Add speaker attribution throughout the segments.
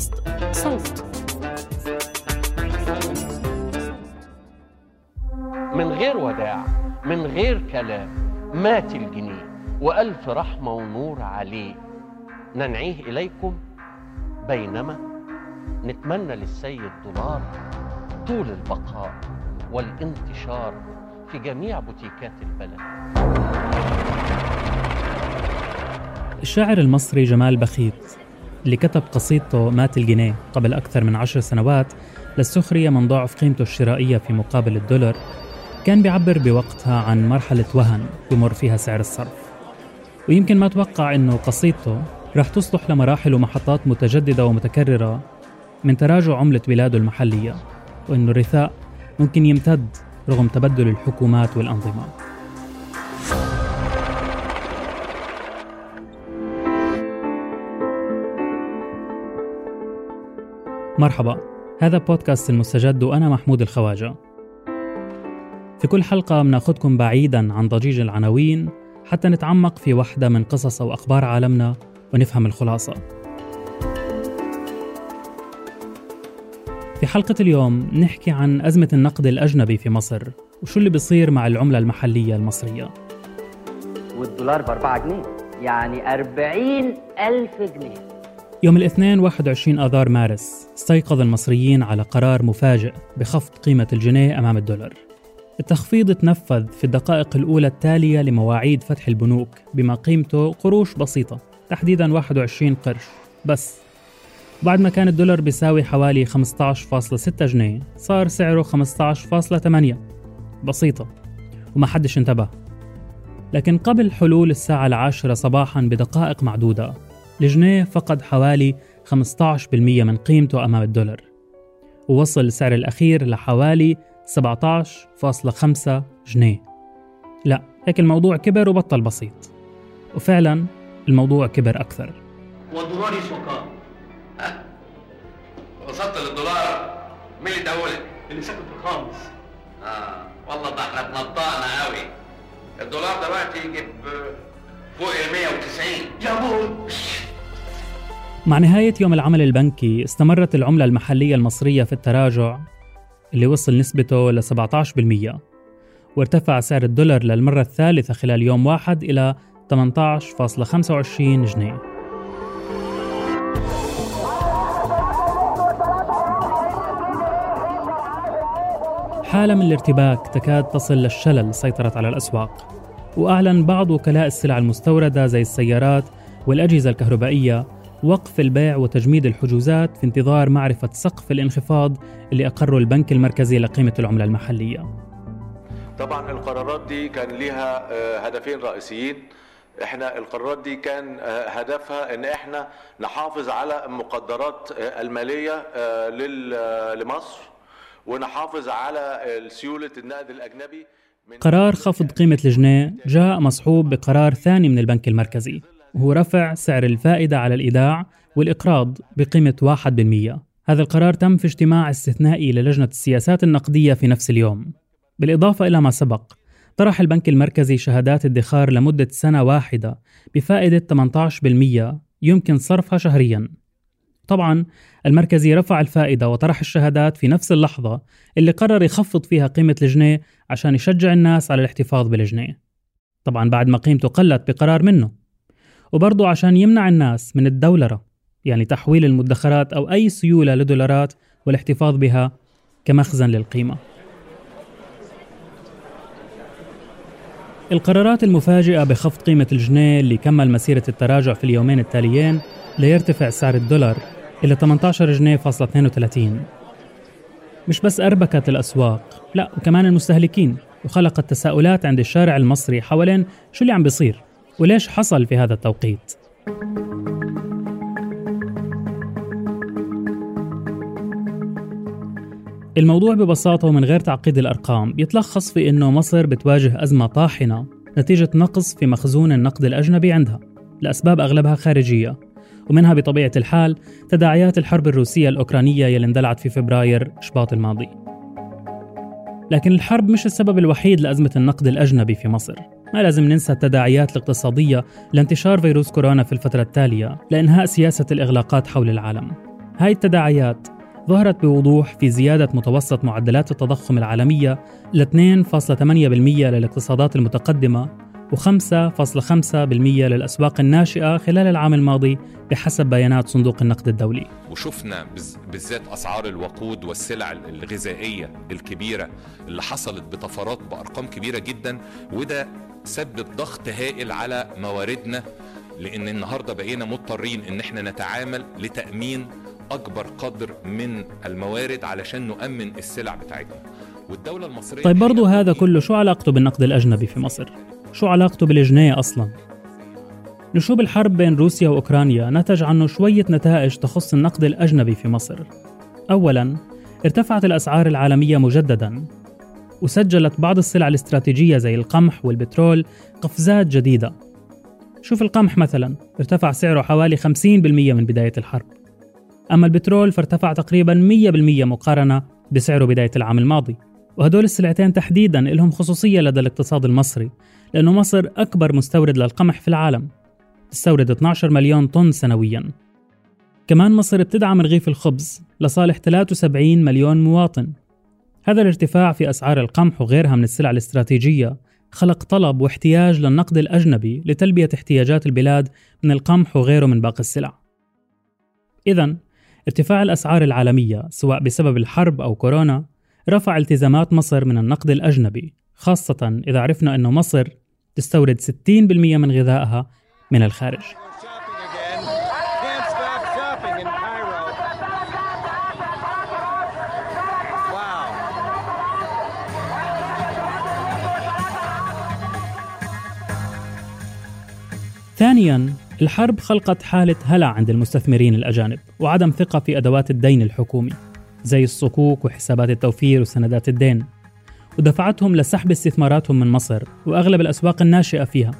Speaker 1: بودكاست صوت.
Speaker 2: من غير وداع من غير كلام مات الجنيه وألف رحمة ونور عليه. ننعيه إليكم بينما نتمنى للسيد دولار طول البقاء والانتشار في جميع بوتيكات البلد.
Speaker 3: الشاعر المصري جمال بخيت. اللي كتب قصيدته مات الجنيه قبل أكثر من عشر سنوات للسخرية من ضعف قيمته الشرائية في مقابل الدولار كان بيعبر بوقتها عن مرحلة وهن بمر فيها سعر الصرف. ويمكن ما توقع أنه قصيدته رح تصلح لمراحل ومحطات متجددة ومتكررة من تراجع عملة بلاده المحلية وأنه الرثاء ممكن يمتد رغم تبدل الحكومات والأنظمة. مرحبا. هذا بودكاست المستجد وأنا محمود الخواجة. في كل حلقة بناخدكم بعيدا عن ضجيج العناوين حتى نتعمق في واحدة من قصص أو أخبار عالمنا ونفهم الخلاصة. في حلقة اليوم نحكي عن أزمة النقد الأجنبي في مصر وشو اللي بيصير مع العملة المحلية المصرية.
Speaker 4: والدولار ب 4 جنيه يعني 40 ألف جنيه.
Speaker 3: يوم الاثنين 21 آذار مارس استيقظ المصريين على قرار مفاجئ بخفض قيمة الجنيه أمام الدولار. التخفيض تنفذ في الدقائق الأولى التالية لمواعيد فتح البنوك بما قيمته قروش بسيطة تحديدا 21 قرش. بس بعد ما كان الدولار بيساوي حوالي 15.6 جنيه صار سعره 15.8 بسيطة وما حدش انتبه. لكن قبل حلول الساعة العاشرة صباحا بدقائق معدودة الجنيه فقد حوالي 15% من قيمته أمام الدولار ووصل السعر الأخير لحوالي 17.5 جنيه لا هيك الموضوع كبر وبطل بسيط وفعلا الموضوع كبر أكثر
Speaker 5: والدولار؟ ها؟ وصلت للدولار مين اللي دولك؟ اللي ساكن في الخامس آه والله ده إحنا اتنطقنا قوي الدولار دلوقتي يجيب فوق ال 190 يا موت
Speaker 3: مع نهاية يوم العمل البنكي استمرت العملة المحلية المصرية في التراجع اللي وصل نسبته ل 17% وارتفع سعر الدولار للمرة الثالثة خلال يوم واحد إلى 18.25 جنيه. حالة من الارتباك تكاد تصل للشلل سيطرت على الأسواق. وأعلن بعض وكلاء السلع المستوردة زي السيارات والأجهزة الكهربائية وقف البيع وتجميد الحجوزات في انتظار معرفة سقف الانخفاض اللي أقره البنك المركزي لقيمة العملة المحلية.
Speaker 6: طبعا القرارات دي كان ليها آه، هدفين رئيسيين. إحنا القرارات دي كان آه، هدفها إن إحنا نحافظ على المقدرات آه، المالية لمصر ونحافظ على سيولة النقد الأجنبي
Speaker 3: قرار خفض قيمة الجنيه جاء مصحوب بقرار ثاني من البنك المركزي. وهو رفع سعر الفائدة على الإيداع والإقراض بقيمة 1% هذا القرار تم في اجتماع استثنائي للجنة السياسات النقدية في نفس اليوم. بالإضافة إلى ما سبق طرح البنك المركزي شهادات ادخار لمدة سنة واحدة بفائدة 18% يمكن صرفها شهرياً. طبعا المركزي رفع الفائدة وطرح الشهادات في نفس اللحظة اللي قرر يخفض فيها قيمة الجنيه عشان يشجع الناس على الاحتفاظ بالجنيه طبعا بعد ما قيمته قلت بقرار منه. وبرضه عشان يمنع الناس من الدولرة يعني تحويل المدخرات أو أي سيولة لدولارات والاحتفاظ بها كمخزن للقيمة. القرارات المفاجئة بخفض قيمة الجنيه اللي كمل مسيرة التراجع في اليومين التاليين ليرتفع سعر الدولار إلى 18 جنيه فاصلة 32 مش بس أربكت الأسواق لا وكمان المستهلكين وخلقت تساؤلات عند الشارع المصري حوالين شو اللي عم بيصير. وليش حصل في هذا التوقيت؟ الموضوع ببساطة ومن غير تعقيد الأرقام يتلخص في أنه مصر بتواجه أزمة طاحنة نتيجة نقص في مخزون النقد الأجنبي عندها لأسباب أغلبها خارجية ومنها بطبيعة الحال تداعيات الحرب الروسية الأوكرانية يلي اندلعت في فبراير شباط الماضي. لكن الحرب مش السبب الوحيد لأزمة النقد الأجنبي في مصر. ما لازم ننسى التداعيات الاقتصادية لانتشار فيروس كورونا في الفترة التالية لإنهاء سياسة الإغلاقات حول العالم. هاي التداعيات ظهرت بوضوح في زيادة متوسط معدلات التضخم العالمية ل 2.8% للاقتصادات المتقدمة و5.5% للأسواق الناشئة خلال العام الماضي بحسب بيانات صندوق النقد الدولي
Speaker 7: وشفنا بالذات أسعار الوقود والسلع الغذائية الكبيرة اللي حصلت بطفرات بأرقام كبيرة جدا وده سبب ضغط هائل على مواردنا لأن النهاردة بقينا مضطرين إن إحنا نتعامل لتأمين أكبر قدر من الموارد علشان نؤمن السلع بتاعتنا والدولة المصرية
Speaker 3: طيب برضو هذا كله شو علاقته بالنقد الأجنبي في مصر؟ شو علاقته بالجنيه أصلا؟ نشوب الحرب بين روسيا وأوكرانيا نتج عنه شوية نتائج تخص النقد الأجنبي في مصر. أولا ارتفعت الأسعار العالمية مجددا وسجلت بعض السلع الاستراتيجية زي القمح والبترول قفزات جديدة. شوف القمح مثلا ارتفع سعره حوالي 50% من بداية الحرب. أما البترول فارتفع تقريبا 100% مقارنة بسعره بداية العام الماضي. وهدول السلعتين تحديدا لهم خصوصية لدى الاقتصاد المصري لأنه مصر أكبر مستورد للقمح في العالم تستورد 12 مليون طن سنويا. كمان مصر بتدعم رغيف الخبز لصالح 73 مليون مواطن. هذا الارتفاع في أسعار القمح وغيرها من السلع الاستراتيجية خلق طلب واحتياج للنقد الأجنبي لتلبية احتياجات البلاد من القمح وغيره من باقي السلع. إذا ارتفاع الأسعار العالمية سواء بسبب الحرب أو كورونا رفع التزامات مصر من النقد الأجنبي خاصة إذا عرفنا أن مصر تستورد 60% من غذائها من الخارج. ثانيا الحرب خلقت حالة هلع عند المستثمرين الأجانب وعدم ثقة في أدوات الدين الحكومي. زي الصكوك وحسابات التوفير وسندات الدين. ودفعتهم لسحب استثماراتهم من مصر وأغلب الأسواق الناشئة فيها.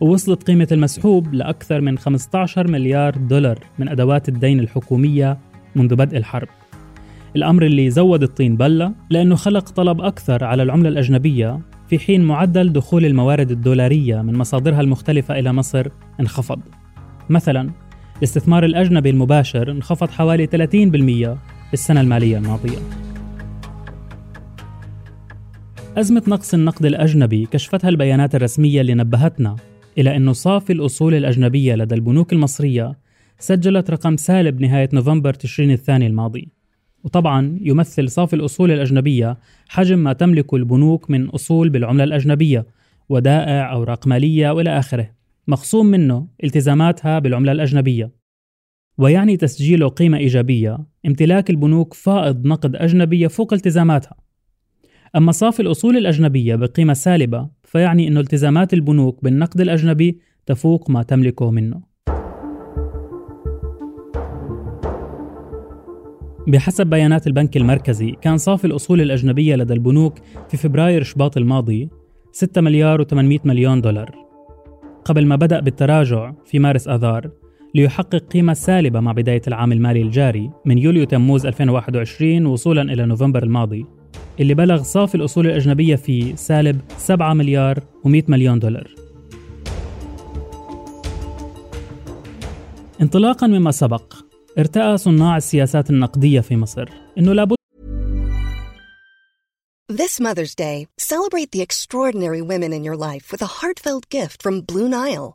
Speaker 3: ووصلت قيمة المسحوب لأكثر من 15 مليار دولار من أدوات الدين الحكومية منذ بدء الحرب. الأمر اللي زود الطين بلة لأنه خلق طلب أكثر على العملة الأجنبية في حين معدل دخول الموارد الدولارية من مصادرها المختلفة إلى مصر انخفض. مثلا الاستثمار الأجنبي المباشر انخفض حوالي 30% السنة المالية الماضية. أزمة نقص النقد الأجنبي كشفتها البيانات الرسمية اللي نبهتنا إلى أن صافي الأصول الأجنبية لدى البنوك المصرية سجلت رقم سالب نهاية نوفمبر تشرين الثاني الماضي. وطبعا يمثل صافي الأصول الأجنبية حجم ما تملكه البنوك من أصول بالعملة الأجنبية ودائع أوراق مالية وإلى آخره. مخصوم منه التزاماتها بالعملة الأجنبية. ويعني تسجيله قيمة إيجابية امتلاك البنوك فائض نقد أجنبي يفوق التزاماتها. أما صافي الأصول الأجنبية بقيمة سالبة فيعني أن التزامات البنوك بالنقد الأجنبي تفوق ما تملكه منه. بحسب بيانات البنك المركزي كان صافي الأصول الأجنبية لدى البنوك في فبراير شباط الماضي 6 مليار و800 مليون دولار. قبل ما بدأ بالتراجع في مارس آذار ليحقق قيمة سالبة مع بداية العام المالي الجاري من يوليو تموز 2021 وصولا إلى نوفمبر الماضي اللي بلغ صافي الأصول الأجنبية فيه سالب 7 مليار و100 مليون دولار انطلاقا مما سبق ارتأى صناع السياسات النقدية في مصر أنه لابد
Speaker 8: This Mother's Day, celebrate the extraordinary women in your life with a heartfelt gift from Blue Nile.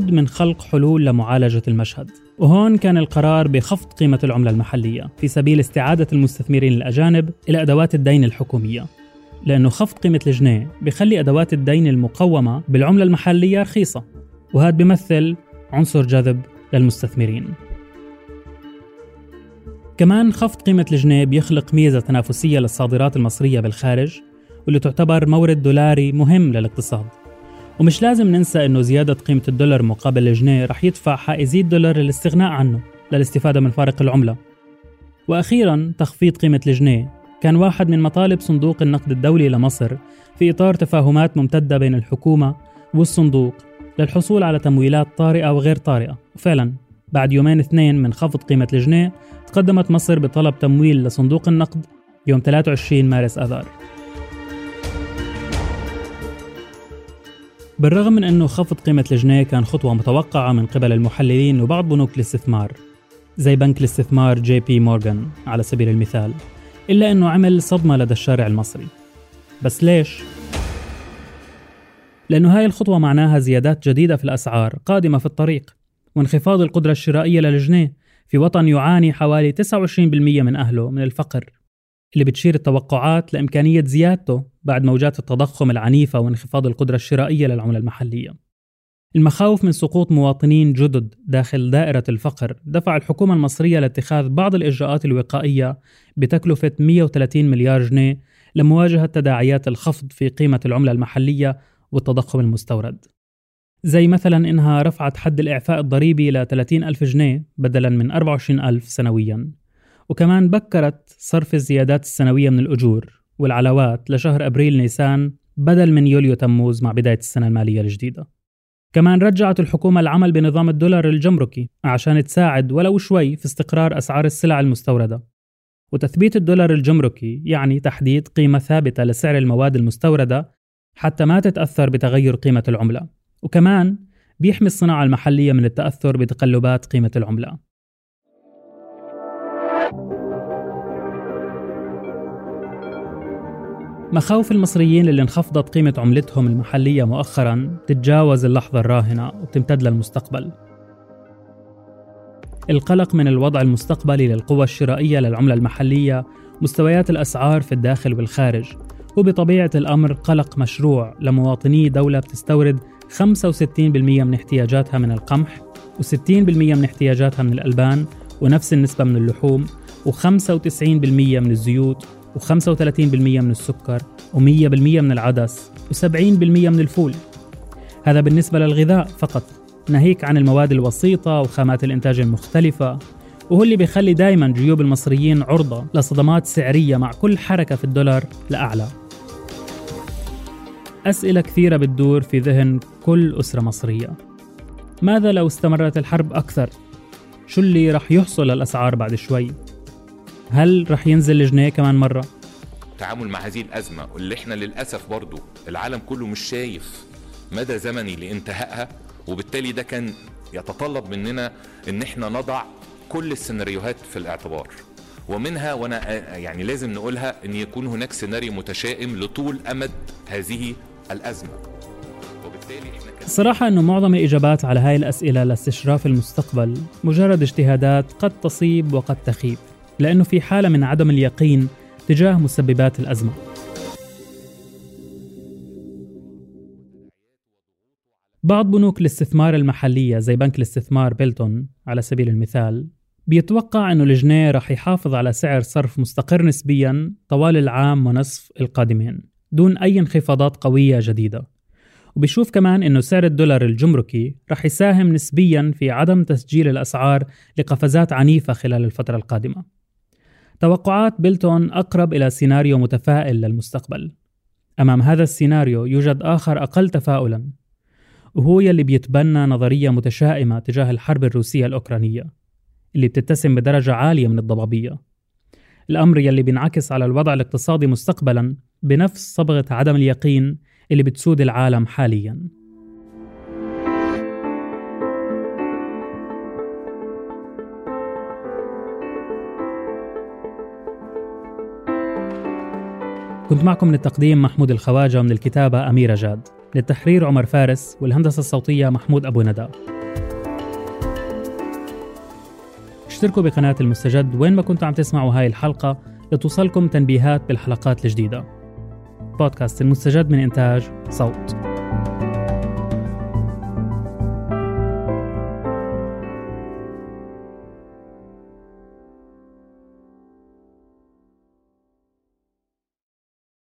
Speaker 3: من خلق حلول لمعالجة المشهد. وهون كان القرار بخفض قيمة العملة المحلية في سبيل استعادة المستثمرين الأجانب إلى أدوات الدين الحكومية لأنه خفض قيمة الجنيه بيخلي أدوات الدين المقومة بالعملة المحلية رخيصة وهذا بيمثل عنصر جذب للمستثمرين. كمان خفض قيمة الجنيه بيخلق ميزة تنافسية للصادرات المصرية بالخارج واللي تعتبر مورد دولاري مهم للاقتصاد. ومش لازم ننسى إنه زيادة قيمة الدولار مقابل الجنيه رح يدفع حائزي الدولار للاستغناء عنه للاستفادة من فارق العملة. وأخيرا تخفيض قيمة الجنيه. كان واحد من مطالب صندوق النقد الدولي لمصر في إطار تفاهمات ممتدة بين الحكومة والصندوق للحصول على تمويلات طارئة وغير طارئة. وفعلا بعد يومين اثنين من خفض قيمة الجنيه تقدمت مصر بطلب تمويل لصندوق النقد يوم 23 مارس آذار. بالرغم من أنه خفض قيمة الجنيه كان خطوة متوقعة من قبل المحللين وبعض بنوك الاستثمار زي بنك الاستثمار جي بي مورغان على سبيل المثال إلا أنه عمل صدمة لدى الشارع المصري بس ليش؟ لأنه هاي الخطوة معناها زيادات جديدة في الأسعار قادمة في الطريق وانخفاض القدرة الشرائية للجنيه في وطن يعاني حوالي 29% من أهله من الفقر اللي بتشير التوقعات لإمكانية زيادته بعد موجات التضخم العنيفة وانخفاض القدرة الشرائية للعملة المحلية. المخاوف من سقوط مواطنين جدد داخل دائرة الفقر دفع الحكومة المصرية لاتخاذ بعض الإجراءات الوقائية بتكلفة 130 مليار جنيه لمواجهة تداعيات الخفض في قيمة العملة المحلية والتضخم المستورد. زي مثلا إنها رفعت حد الإعفاء الضريبي ل 30 ألف جنيه بدلا من 24 ألف سنويا. وكمان بكرت صرف الزيادات السنوية من الأجور والعلاوات لشهر أبريل نيسان بدل من يوليو تموز مع بداية السنة المالية الجديدة. كمان رجعت الحكومة العمل بنظام الدولار الجمركي عشان تساعد ولو شوي في استقرار أسعار السلع المستوردة. وتثبيت الدولار الجمركي يعني تحديد قيمة ثابتة لسعر المواد المستوردة حتى ما تتأثر بتغير قيمة العملة. وكمان بيحمي الصناعة المحلية من التأثر بتقلبات قيمة العملة. مخاوف المصريين اللي انخفضت قيمة عملتهم المحلية مؤخرا تتجاوز اللحظة الراهنة وتمتد للمستقبل. القلق من الوضع المستقبلي للقوى الشرائية للعملة المحلية مستويات الأسعار في الداخل والخارج وبطبيعة الأمر قلق مشروع لمواطني دولة بتستورد 65% من احتياجاتها من القمح و60% من احتياجاتها من الألبان ونفس النسبة من اللحوم و95% من الزيوت و35% من السكر و100% من العدس و70% من الفول هذا بالنسبة للغذاء فقط ناهيك عن المواد الوسيطة وخامات الإنتاج المختلفة وهو اللي بيخلي دايما جيوب المصريين عرضة لصدمات سعرية مع كل حركة في الدولار لأعلى أسئلة كثيرة بتدور في ذهن كل أسرة مصرية ماذا لو استمرت الحرب أكثر؟ شو اللي رح يحصل للأسعار بعد شوي؟ هل رح ينزل الجنيه كمان مرة؟
Speaker 7: التعامل مع هذه الأزمة واللي إحنا للأسف برضو العالم كله مش شايف مدى زمني لانتهائها وبالتالي ده كان يتطلب مننا إن إحنا نضع كل السيناريوهات في الاعتبار. ومنها وأنا يعني لازم نقولها إن يكون هناك سيناريو متشائم لطول أمد هذه الأزمة.
Speaker 3: وبالتالي إحنا الصراحة أنه معظم الإجابات على هاي الأسئلة لاستشراف المستقبل مجرد اجتهادات قد تصيب وقد تخيب. لأنه في حالة من عدم اليقين تجاه مسببات الأزمة. بعض بنوك الاستثمار المحلية زي بنك الاستثمار بيلتون على سبيل المثال بيتوقع أنه الجنيه رح يحافظ على سعر صرف مستقر نسبيا طوال العام ونصف القادمين دون أي انخفاضات قوية جديدة. وبيشوف كمان أنه سعر الدولار الجمركي رح يساهم نسبيا في عدم تسجيل الأسعار لقفزات عنيفة خلال الفترة القادمة. توقعات بيلتون أقرب إلى سيناريو متفائل للمستقبل. أمام هذا السيناريو يوجد آخر أقل تفاؤلا. وهو يلي بيتبنى نظرية متشائمة تجاه الحرب الروسية الأوكرانية اللي بتتسم بدرجة عالية من الضبابية. الأمر يلي بينعكس على الوضع الاقتصادي مستقبلا بنفس صبغة عدم اليقين اللي بتسود العالم حاليا. كنت معكم من التقديم محمود الخواجة من الكتابة أميرة جاد. للتحرير عمر فارس والهندسة الصوتية محمود أبو ندى. اشتركوا بقناة المستجد وين ما كنتوا عم تسمعوا هاي الحلقة لتوصلكم تنبيهات بالحلقات الجديدة. بودكاست المستجد من إنتاج صوت.